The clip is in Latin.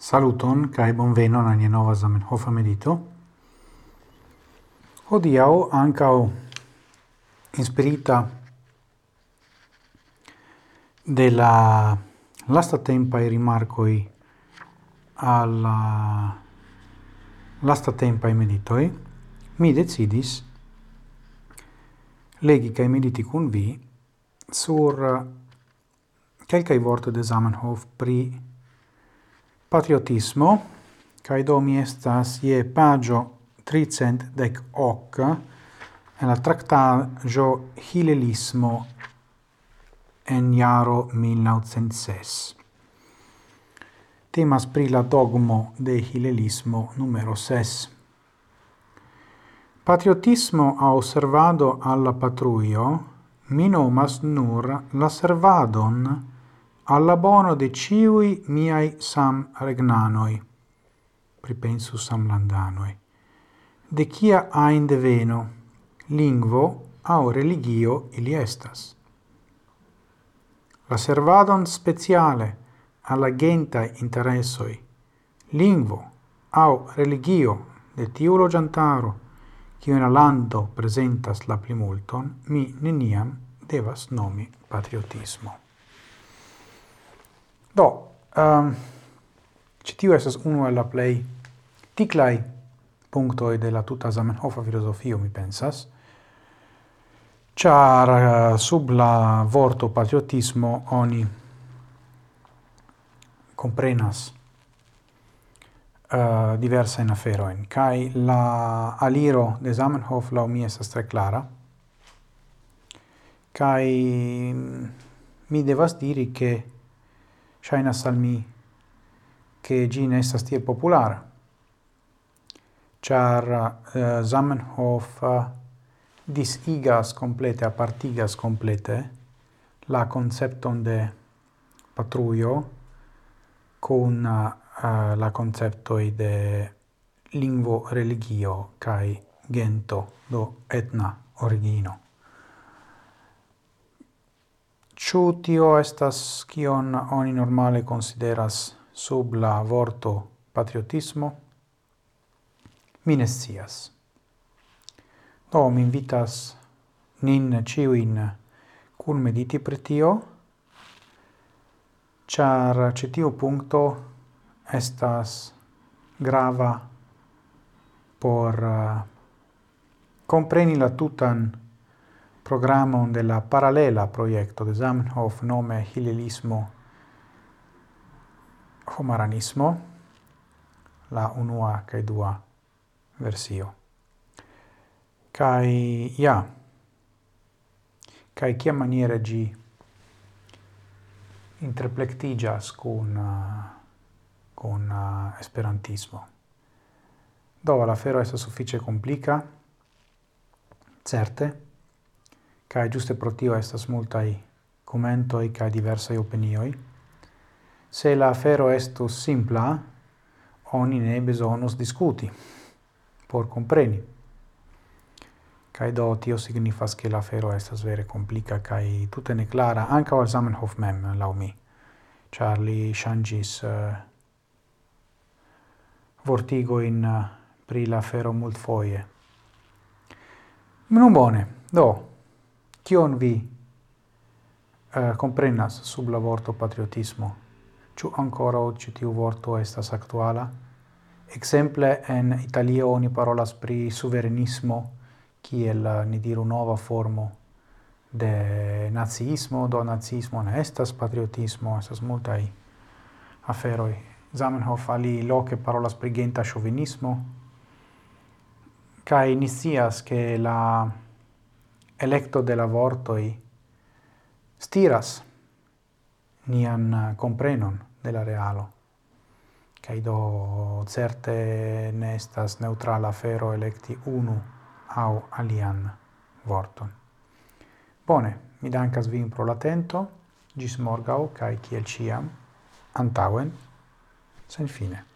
Saluton kai bonvenon nia nova Zamenhof medito. Hodiau, ankaŭ inspirita de la lasta tempa e rimarcoi alla lasta tempa e meditoi mi decidis legi kai mediti kun vi sur eh, kelkaj vorto de Zamenhof pri patriotismo, cae do mi estas ie pagio 318 en la tractaggio Hilelismo en jaro 1906. Temas pri la dogmo de Hilelismo numero 6. Patriotismo a osservado alla patruio minomas nur la servadon alla bono de ciui miai sam regnanoi, pripensu sam landanoi. de cia ain deveno, lingvo au religio ili estas. La servadon speciale alla genta interessoi, lingvo au religio de tiu logiantaro, cio in lando presentas la plimulton, mi neniam devas nomi patriotismo. Do, ehm, um, ci tiu estas unu el la plej ticlai punctoi de la tuta Zamenhofa filosofio, mi pensas, char uh, eh, sub la vorto patriotismo oni comprenas uh, eh, diversa in aferoin kai la aliro de Zamenhof la mi esas tre clara kai mm, mi devas diri che Shainas al mi che gi ne estas tiel populara. Char uh, Zamenhof uh, disigas complete, apartigas complete la concepton de patruio con uh, eh, la concepto de lingvo religio kai gento do etna origino. Ciu tio estas kion oni normale consideras sub la vorto patriotismo? Mi ne scias. Do mi invitas nin ciuin cun mediti pri tio, char ce puncto estas grava por eh, uh, compreni la tutan programon de la paralela proiecto de Zamenhof nome Hillelismo Homaranismo, la unua cae dua versio. Cai, ja, cai cia maniere gi interplectigas con, con uh, esperantismo. Do, la fero est suffice complica, certe, kai giuste pro tio estas multai commentoi kai diversai opinioi. Se la afero estus simpla, oni ne besonus discuti, por compreni. kai do tio signifas che la afero estas vere complica kai tutte ne clara, anche al Zamenhof mem, lau mi. Shangis uh, eh, vortigo in uh, pri la afero mult foie. Non bone, do, kion vi uh, comprenas sub la vorto patriotismo? Ciu ancora oggi tiu vorto estas actuala? Exemple en Italia oni parolas pri suverenismo kiel eh, ni diru nova formo de nazismo, do nazismo ne estas patriotismo, estas multai aferoi. Zamenhof ali loke parolas pri genta chauvinismo, kai ni che la electo de la vortoi stiras nian eh, comprenon de la realo. Cai do certe nestas neutrala fero electi unu au alian vorton. Bone, mi dancas vin pro l'atento, gis morgau, cae ciel ciam, antauen, sen fine.